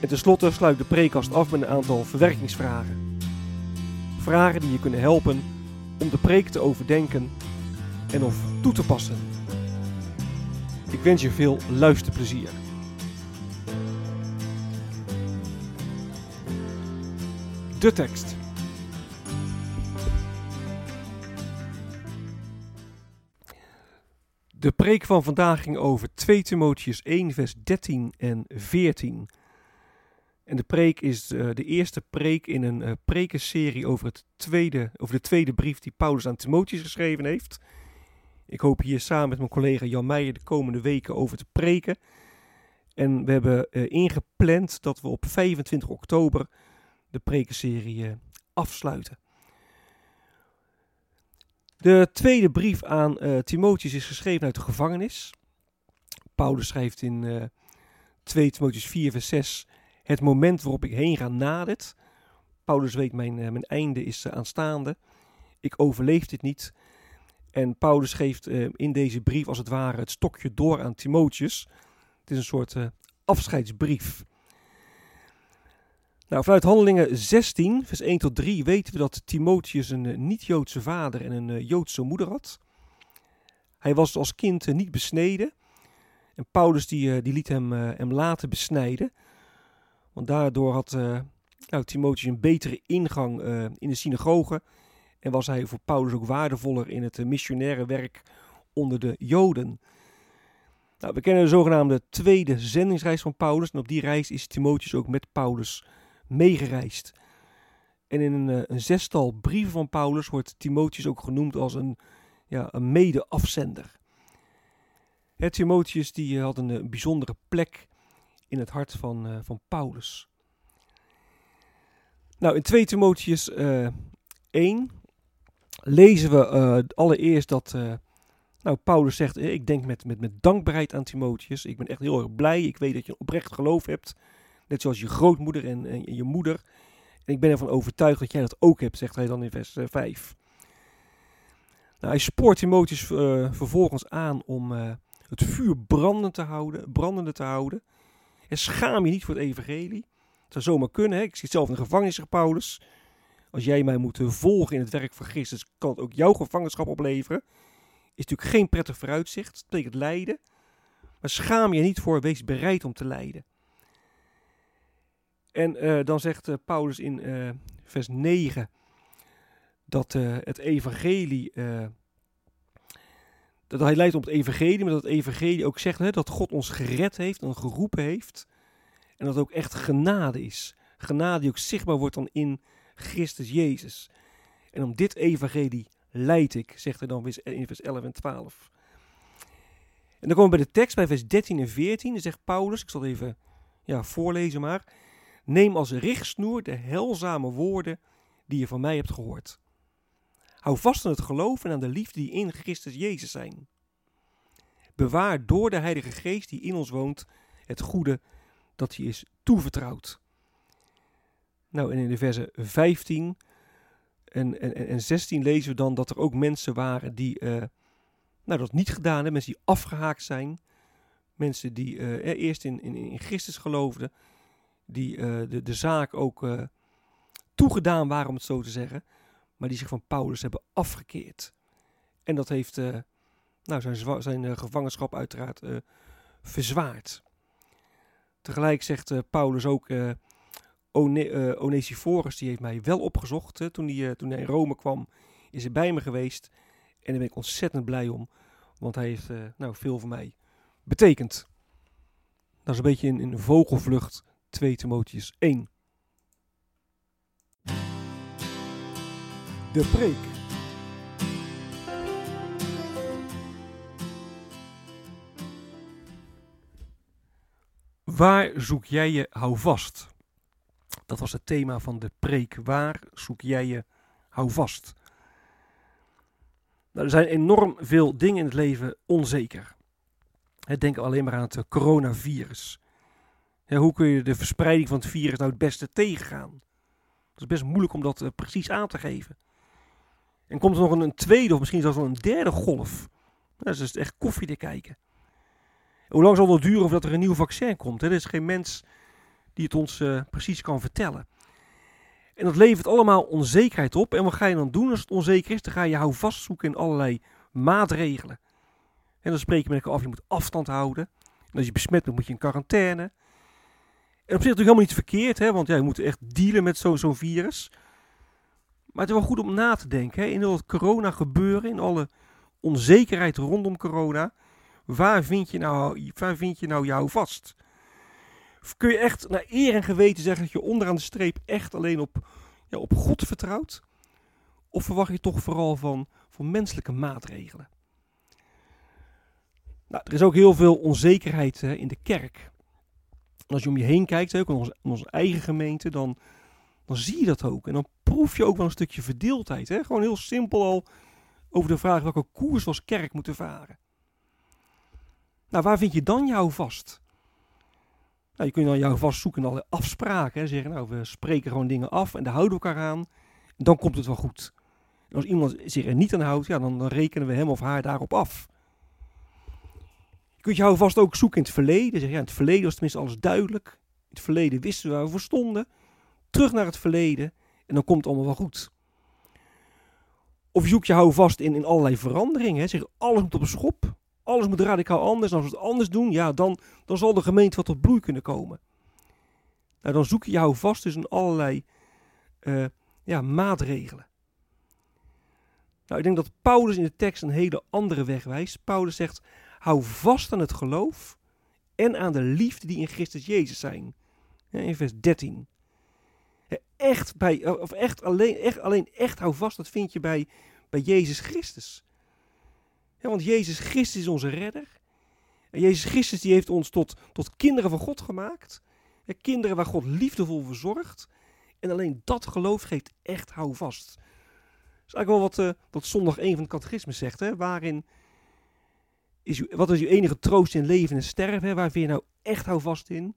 En tenslotte sluit de preekkast af met een aantal verwerkingsvragen. Vragen die je kunnen helpen om de preek te overdenken en of toe te passen. Ik wens je veel luisterplezier. De tekst. De preek van vandaag ging over 2 Timotheus 1, vers 13 en 14. En de preek is uh, de eerste preek in een uh, prekenserie over, het tweede, over de tweede brief die Paulus aan Timotheus geschreven heeft. Ik hoop hier samen met mijn collega Jan Meijer de komende weken over te preken. En we hebben uh, ingepland dat we op 25 oktober de prekenserie afsluiten. De tweede brief aan Timotheus is geschreven uit de gevangenis. Paulus schrijft in uh, 2 Timotheus 4 vers 6 het moment waarop ik heen ga nadert. Paulus weet mijn, uh, mijn einde is aanstaande. Ik overleef dit niet. En Paulus geeft in deze brief als het ware het stokje door aan Timotheus. Het is een soort afscheidsbrief. Nou, vanuit Handelingen 16, vers 1 tot 3 weten we dat Timotheus een niet-Joodse vader en een Joodse moeder had. Hij was als kind niet besneden. En Paulus die, die liet hem, hem laten besnijden. Want daardoor had nou, Timotheus een betere ingang in de synagoge. En was hij voor Paulus ook waardevoller in het missionaire werk onder de Joden. Nou, we kennen de zogenaamde tweede zendingsreis van Paulus. En op die reis is Timotheus ook met Paulus meegereisd. En in een, een, zestal brieven van Paulus wordt Timotheus ook genoemd als een, ja, een mede-afzender. Timotheus die had een, bijzondere plek in het hart van, uh, van Paulus. Nou, in 2 Timotheus uh, 1 lezen we uh, allereerst dat nou, Paulus zegt, ik denk met, met, met dankbaarheid aan Timotheus. Ik ben echt heel erg blij. Ik weet dat je een oprecht geloof hebt Net zoals je grootmoeder en, en je moeder. En ik ben ervan overtuigd dat jij dat ook hebt, zegt hij dan in vers 5. Nou, hij spoort Timotheus vervolgens aan om het vuur brandend te houden, brandende te houden. En schaam je niet voor het evangelie. Het zou zomaar kunnen. Hè? Ik zit zelf in de gevangenis, Paulus. Als jij mij moet volgen in het werk van Christus, kan het ook jouw gevangenschap opleveren. Is natuurlijk geen prettig vooruitzicht. Het betekent lijden. Maar schaam je niet voor, wees bereid om te lijden. En uh, dan zegt uh, Paulus in uh, vers 9 dat het evangelie, dat hij leidt op het evangelie, maar dat het evangelie ook zegt hè, dat God ons gered heeft en geroepen heeft. En dat ook echt genade is. Genade die ook zichtbaar wordt dan in Christus Jezus. En om dit evangelie leid ik, zegt hij dan in vers 11 en 12. En dan komen we bij de tekst, bij vers 13 en 14. Dan zegt Paulus, ik zal het even ja, voorlezen maar. Neem als richtsnoer de helzame woorden die je van mij hebt gehoord. Hou vast aan het geloof en aan de liefde die in Christus Jezus zijn. Bewaar door de Heilige Geest die in ons woont het goede dat je is toevertrouwd. Nou, en in de versen 15 en, en, en 16 lezen we dan dat er ook mensen waren die uh, nou, dat niet gedaan hebben, mensen die afgehaakt zijn. Mensen die uh, eerst in, in, in Christus geloofden die de, de zaak ook toegedaan waren, om het zo te zeggen, maar die zich van Paulus hebben afgekeerd. En dat heeft uh, nou, zijn, zijn gevangenschap uiteraard verzwaard. Tegelijk zegt Paulus ook One, Onesiphorus die heeft mij wel opgezocht. Toen, hij, toen hij in Rome kwam, is hij bij me geweest. En daar ben ik ontzettend blij om. Want hij heeft nou, veel voor mij betekend. Dat is een beetje in, in vogelvlucht 2 Timotheus 1. De preek. Waar zoek jij je houvast? Dat was het thema van de preek. Waar zoek jij je houvast? Nou, er zijn enorm veel dingen in het leven onzeker. Denk alleen maar aan het coronavirus. hoe kun je de verspreiding van het virus nou het beste tegengaan? Dat is best moeilijk om dat uh, precies aan te geven. En komt er nog een, tweede of misschien zelfs wel een derde golf? Dat is echt koffie te kijken. Hoe lang zal het duren voordat er een nieuw vaccin komt? Er is geen mens die het ons uh, precies kan vertellen. En dat levert allemaal onzekerheid op. En wat ga je dan doen als het onzeker is? Dan ga je houvast zoeken in allerlei maatregelen. En dan spreek je met elkaar af, je moet afstand houden. En als je besmet bent, moet je in quarantaine. En op zich natuurlijk helemaal niet verkeerd, hè, want ja, je moet echt dealen met zo'n virus. Maar het is wel goed om na te denken, hè, in al corona gebeuren, in alle onzekerheid rondom corona. Waar vind je nou, waar vind je nou jou vast? kun je echt naar eer en geweten zeggen dat je onderaan de streep echt alleen op, ja, op God vertrouwt? Of verwacht je toch vooral van, van menselijke maatregelen? Nou, er is ook heel veel onzekerheid hè, in de kerk. Als je om je heen kijkt, ook in onze, in onze, eigen gemeente, dan, dan zie je dat ook. En dan proef je ook wel een stukje verdeeldheid. Hè? Gewoon heel simpel al over de vraag welke koers we als kerk moeten varen. Nou, waar vind je dan jou vast? Nou, je kunt dan jou vast zoeken in alle afspraken. Hè? Zeggen, nou, we spreken gewoon dingen af en daar houden we elkaar aan. En dan komt het wel goed. Als iemand zich er niet aan houdt, ja, dan, dan rekenen we hem of haar daarop af. Je kunt jou vast ook zoeken in het verleden. Zeg, ja, in het verleden was tenminste alles duidelijk. In het verleden wisten we waar we voor stonden. Terug naar het verleden en dan komt het allemaal wel goed. Of je zoekt je hou vast in, in allerlei veranderingen. Hè? Zeg, alles moet op een schop alles moet radicaal anders. En als we het anders doen, ja, dan, dan zal de gemeente wat tot bloei kunnen komen. Nou, dan zoek je jou vast dus in allerlei uh, ja, maatregelen. Nou, ik denk dat Paulus in de tekst een hele andere weg wijst. Paulus zegt, hou vast aan het geloof en aan de liefde die in Christus Jezus zijn. In vers 13. Echt, bij, of echt, alleen, echt, alleen echt hou vast, dat vind je bij, bij Jezus Christus want Jezus Christus is onze redder. En Jezus Christus die heeft ons tot, tot kinderen van God gemaakt. kinderen waar God liefdevol verzorgt. En alleen dat geloof geeft echt houvast. Dat is eigenlijk wel wat, uh, wat zondag 1 van het catechisme zegt. Hè? Waarin is u, wat is uw enige troost in leven en sterven? Hè? Waar vind je nou echt houvast in?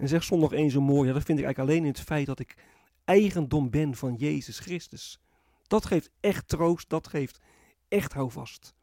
En zegt zondag 1 zo mooi. Ja, dat vind ik eigenlijk alleen in het feit dat ik eigendom ben van Jezus Christus. Dat geeft echt troost. Dat geeft echt houvast.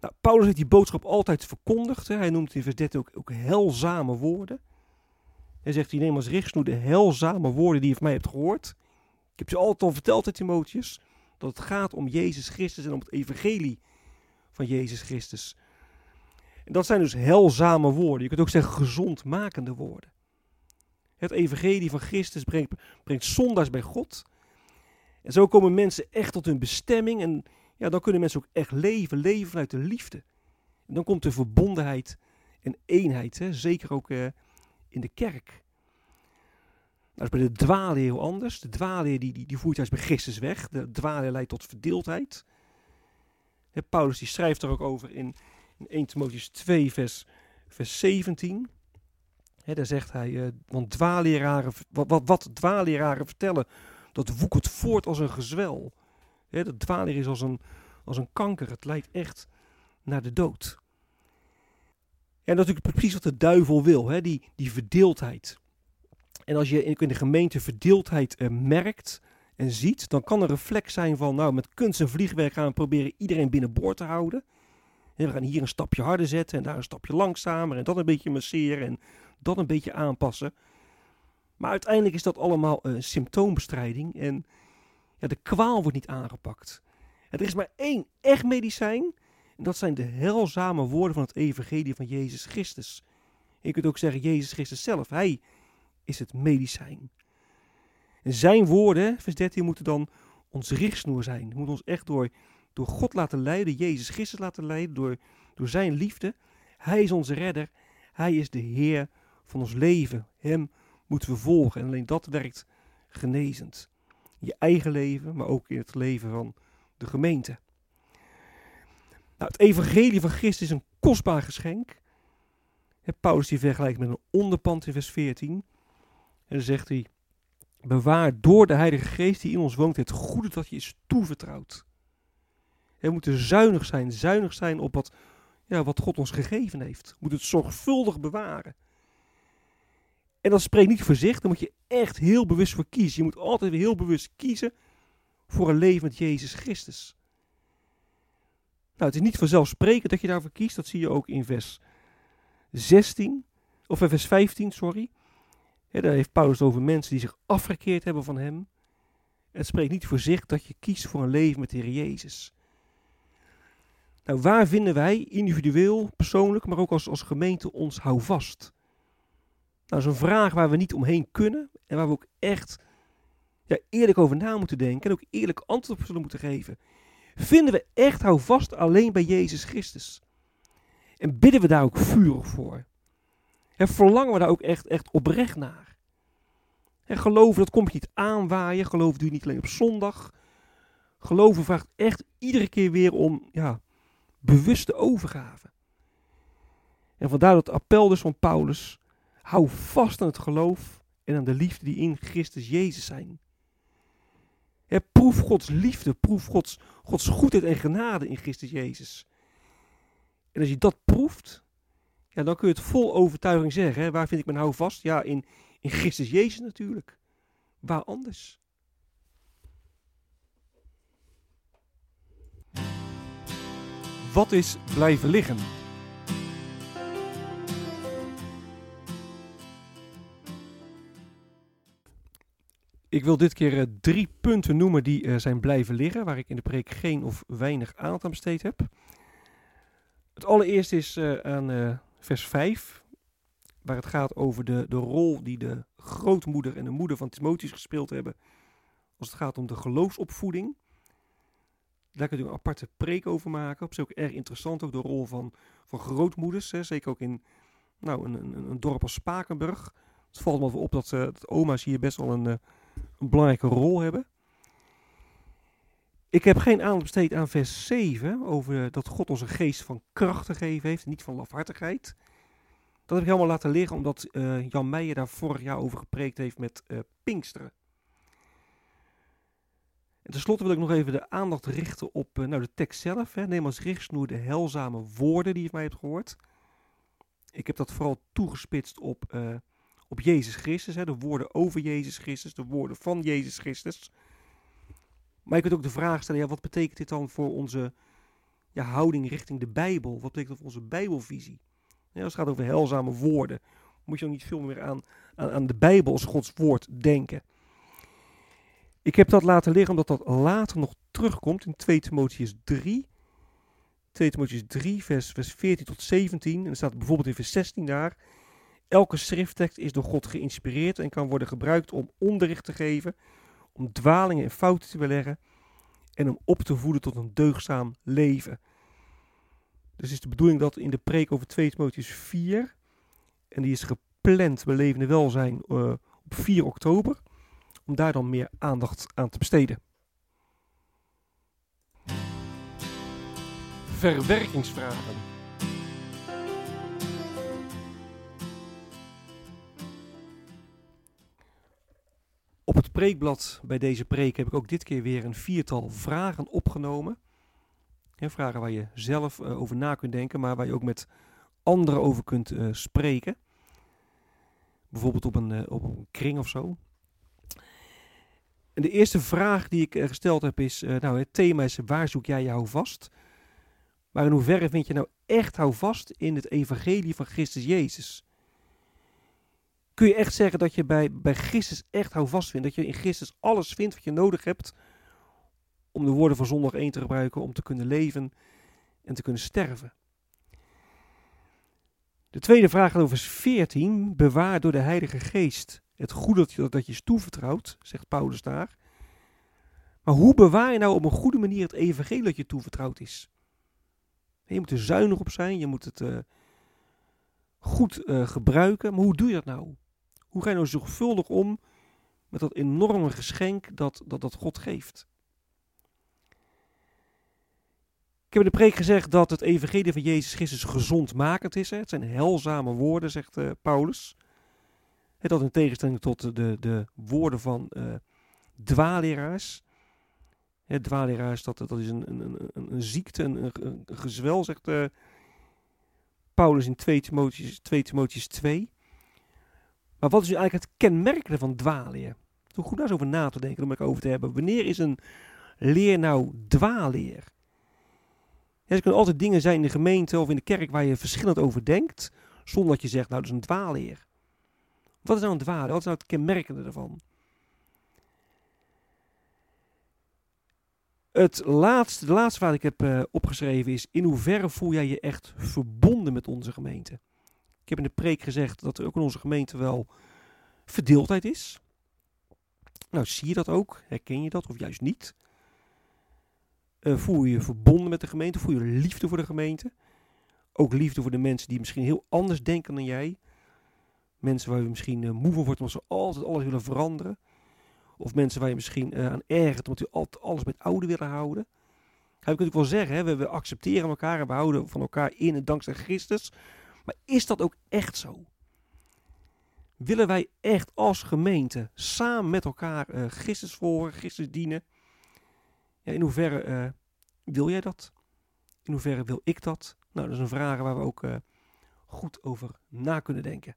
Nou, Paulus heeft die boodschap altijd verkondigd. Hè. Hij noemt in vers 13 ook, ook helzame woorden. Hij zegt, hij neem als richtsnoer de helzame woorden die je van mij hebt gehoord. Ik heb je altijd al verteld, Timotheus, dat het gaat om Jezus Christus en om het evangelie van Jezus Christus. Dat zijn dus helzame woorden. Je kunt ook zeggen gezondmakende woorden. Het evangelie van Christus brengt, brengt zondaars bij God. En zo komen mensen echt tot hun bestemming en ja, dan kunnen mensen ook echt leven, leven vanuit de liefde. Dan komt de verbondenheid en eenheid, hè? zeker ook uh, in de kerk. Nou, dat is bij de dwaalleer heel anders. De dwaalleer die, die, die voert juist bij Christus weg. De dwaalleer leidt tot verdeeldheid. Paulus die schrijft er ook over in, in 1 Timotheus 2 vers, vers 17. Hè, daar zegt hij, uh, want dwaaleraren, wat, wat, wat dwaaleraren vertellen, dat woekert voort als een gezwel. Hè, dat dwalen is als een, als een kanker. Het leidt echt naar de dood. En dat is natuurlijk precies wat de duivel wil? Die, die verdeeldheid. En als je in de gemeente verdeeldheid uh, merkt en ziet, dan kan een reflex zijn van, nou, met kunst en vliegwerk gaan we proberen iedereen binnenboord te houden. We gaan hier een stapje harder zetten en daar een stapje langzamer en dat een beetje masseren en dat een beetje aanpassen. Maar uiteindelijk is dat allemaal uh, symptoombestrijding en ja, de kwaal wordt niet aangepakt. er is maar één echt medicijn. En dat zijn de helzame woorden van het evangelie van Jezus Christus. Je kunt ook zeggen Jezus Christus zelf. Hij is het medicijn. Zijn woorden, vers 13, moeten dan ons richtsnoer zijn. Moeten ons echt door, door God laten leiden, Jezus Christus laten leiden, door, door zijn liefde. Hij is onze redder. Hij is de Heer van ons leven. Hem moeten we volgen. En alleen dat werkt genezend. In je eigen leven, maar ook in het leven van de gemeente. Nou, het evangelie van Christus is een kostbaar geschenk. Paulus die vergelijkt met een onderpand in vers 14. En dan zegt hij, bewaar door de Heilige Geest die in ons woont het goede dat je is toevertrouwd. We moeten zuinig zijn, zuinig zijn op wat, ja, wat God ons gegeven heeft. We moeten het zorgvuldig bewaren. En dat spreekt niet voor zich, daar moet je echt heel bewust voor kiezen. Je moet altijd heel bewust kiezen voor een leven met Jezus Christus. Nou, het is niet vanzelfsprekend dat je daarvoor kiest. Dat zie je ook in vers 16, of in vers 15, sorry. daar heeft Paulus over mensen die zich afgekeerd hebben van hem. Het spreekt niet voor zich dat je kiest voor een leven met de Heer Jezus. Nou, waar vinden wij individueel, persoonlijk, maar ook als, als gemeente ons houvast? Nou, dat is een vraag waar we niet omheen kunnen en waar we ook echt ja, eerlijk over na moeten denken en ook eerlijk antwoord op zullen moeten geven. Vinden we echt houvast alleen bij Jezus Christus? En bidden we daar ook vurig voor? En verlangen we daar ook echt, echt oprecht naar? En geloven, dat komt je niet aanwaaien. Geloven doe je niet alleen op zondag. Geloven vraagt echt iedere keer weer om ja, bewuste overgave. En vandaar dat appel dus van Paulus. Hou vast aan het geloof en aan de liefde die in Christus Jezus zijn. proef Gods liefde, proef Gods, Gods goedheid en genade in Christus Jezus. En als je dat proeft, ja, dan kun je het vol overtuiging zeggen. Waar vind ik mijn hou vast? Ja, in, in Christus Jezus natuurlijk. Waar anders? Wat is blijven liggen? Ik wil dit keer uh, drie punten noemen die uh, zijn blijven liggen, waar ik in de preek geen of weinig aandacht aan besteed heb. Het allereerste is uh, aan vers 5, waar het gaat over de, de rol die de grootmoeder en de moeder van Timotheus gespeeld hebben als het gaat om de geloofsopvoeding. Daar kun je een aparte preek over maken. Op zich ook erg interessant, ook de rol van, van grootmoeders. Hè. Zeker ook in nou, een, een, een dorp als Spakenburg. Het valt me op dat, uh, dat oma's hier best wel een, uh, een belangrijke rol hebben. Ik heb geen aandacht besteed aan vers 7, over dat God ons een geest van kracht gegeven heeft, niet van lafhartigheid. Dat heb ik helemaal laten liggen, omdat Jan Meijer daar vorig jaar over gepreekt heeft met Pinksteren. En tenslotte wil ik nog even de aandacht richten op uh, nou, de tekst zelf. Hè. Neem als richtsnoer de helzame woorden die je van mij hebt gehoord. Ik heb dat vooral toegespitst op, op Jezus Christus. Hè. De woorden over Jezus Christus, de woorden van Jezus Christus. Maar je kunt ook de vraag stellen, ja, wat betekent dit dan voor onze ja, houding richting de Bijbel? Wat betekent dat voor onze Bijbelvisie? Als het gaat over helzame woorden, moet je dan niet veel meer aan, aan de Bijbel als Gods woord denken. Ik heb dat laten liggen omdat dat later nog terugkomt in 2 Timotheus 3. 2 Timotheus 3, vers, vers 14 tot 17. En er staat bijvoorbeeld in vers 16 daar. Elke schrifttekst is door God geïnspireerd en kan worden gebruikt om onderricht te geven, om dwalingen en fouten te beleggen en om op te voeden tot een deugzaam leven. Dus is de bedoeling dat in de preek over 2 Timotheus 4, en die is gepland bij Levende Welzijn uh, op 4 oktober, om daar dan meer aandacht aan te besteden. Verwerkingsvragen. Op het preekblad bij deze preek heb ik ook dit keer weer een viertal vragen opgenomen. vragen waar je zelf uh, over na kunt denken, maar waar je ook met anderen over kunt uh, spreken. Bijvoorbeeld op een, uh, op een kring of zo. En de eerste vraag die ik gesteld heb is, nou het thema is waar zoek jij jou vast? Maar in hoeverre vind je nou echt houvast in het evangelie van Christus Jezus? kun je echt zeggen dat je bij, bij Christus echt houvast vindt. Dat je in Christus alles vindt wat je nodig hebt om de woorden van zondag 1 te gebruiken, om te kunnen leven en te kunnen sterven. De tweede vraag gaat over vers 14. Bewaar door de Heilige Geest Het goede dat je, dat je is toevertrouwd, zegt Paulus daar. Maar hoe bewaar je nou op een goede manier het evangelie dat je toevertrouwd is? Je moet er zuinig op zijn, je moet het uh, goed uh, gebruiken. Maar hoe doe je dat nou? Hoe ga je nou zorgvuldig om met dat enorme geschenk dat, dat, dat God geeft? Ik heb in de preek gezegd dat het evangelie van Jezus Christus gezondmakend is. Hè? Het zijn helzame woorden, zegt uh, Paulus. Dat in tegenstelling tot de, de woorden van uh, dwaaleraars. He, dwaaleraars, dat, dat is een, een, een, een ziekte, een, een, gezwel, zegt uh, Paulus in 2 Timotheus, 2 Timotheus 2. Maar wat is nu eigenlijk het kenmerkende van dwaalleer? Om goed daar eens over na te denken, om het over te hebben. Wanneer is een leer nou dwaalleer? Ja, er kunnen altijd dingen zijn in de gemeente of in de kerk waar je verschillend over denkt, zonder dat je zegt, nou dat is een dwaalleer. Wat is nou een dwaalleer? Wat is nou het kenmerkende ervan? Het laatste, de laatste wat ik heb uh, opgeschreven is, in hoeverre voel jij je echt verbonden met onze gemeente? Ik heb in de preek gezegd dat er ook in onze gemeente wel verdeeldheid is. Nou, zie je dat ook? Herken je dat of juist niet? Uh, voel je je verbonden met de gemeente? Voel je liefde voor de gemeente? Ook liefde voor de mensen die misschien heel anders denken dan jij. Mensen waar je misschien uh, moe van wordt omdat ze altijd alles willen veranderen. Of mensen waar je misschien uh, aan ergert omdat je altijd alles met oude willen houden. Ga ik natuurlijk wel zeggen, we, we, accepteren elkaar en we houden van elkaar in en dankzij Christus. Maar is dat ook echt zo? Willen wij echt als gemeente samen met elkaar uh, Christus volgen, Christus dienen? Ja, in hoeverre wil jij dat? In hoeverre wil ik dat? Nou, dat is een vraag waar we ook goed over na kunnen denken.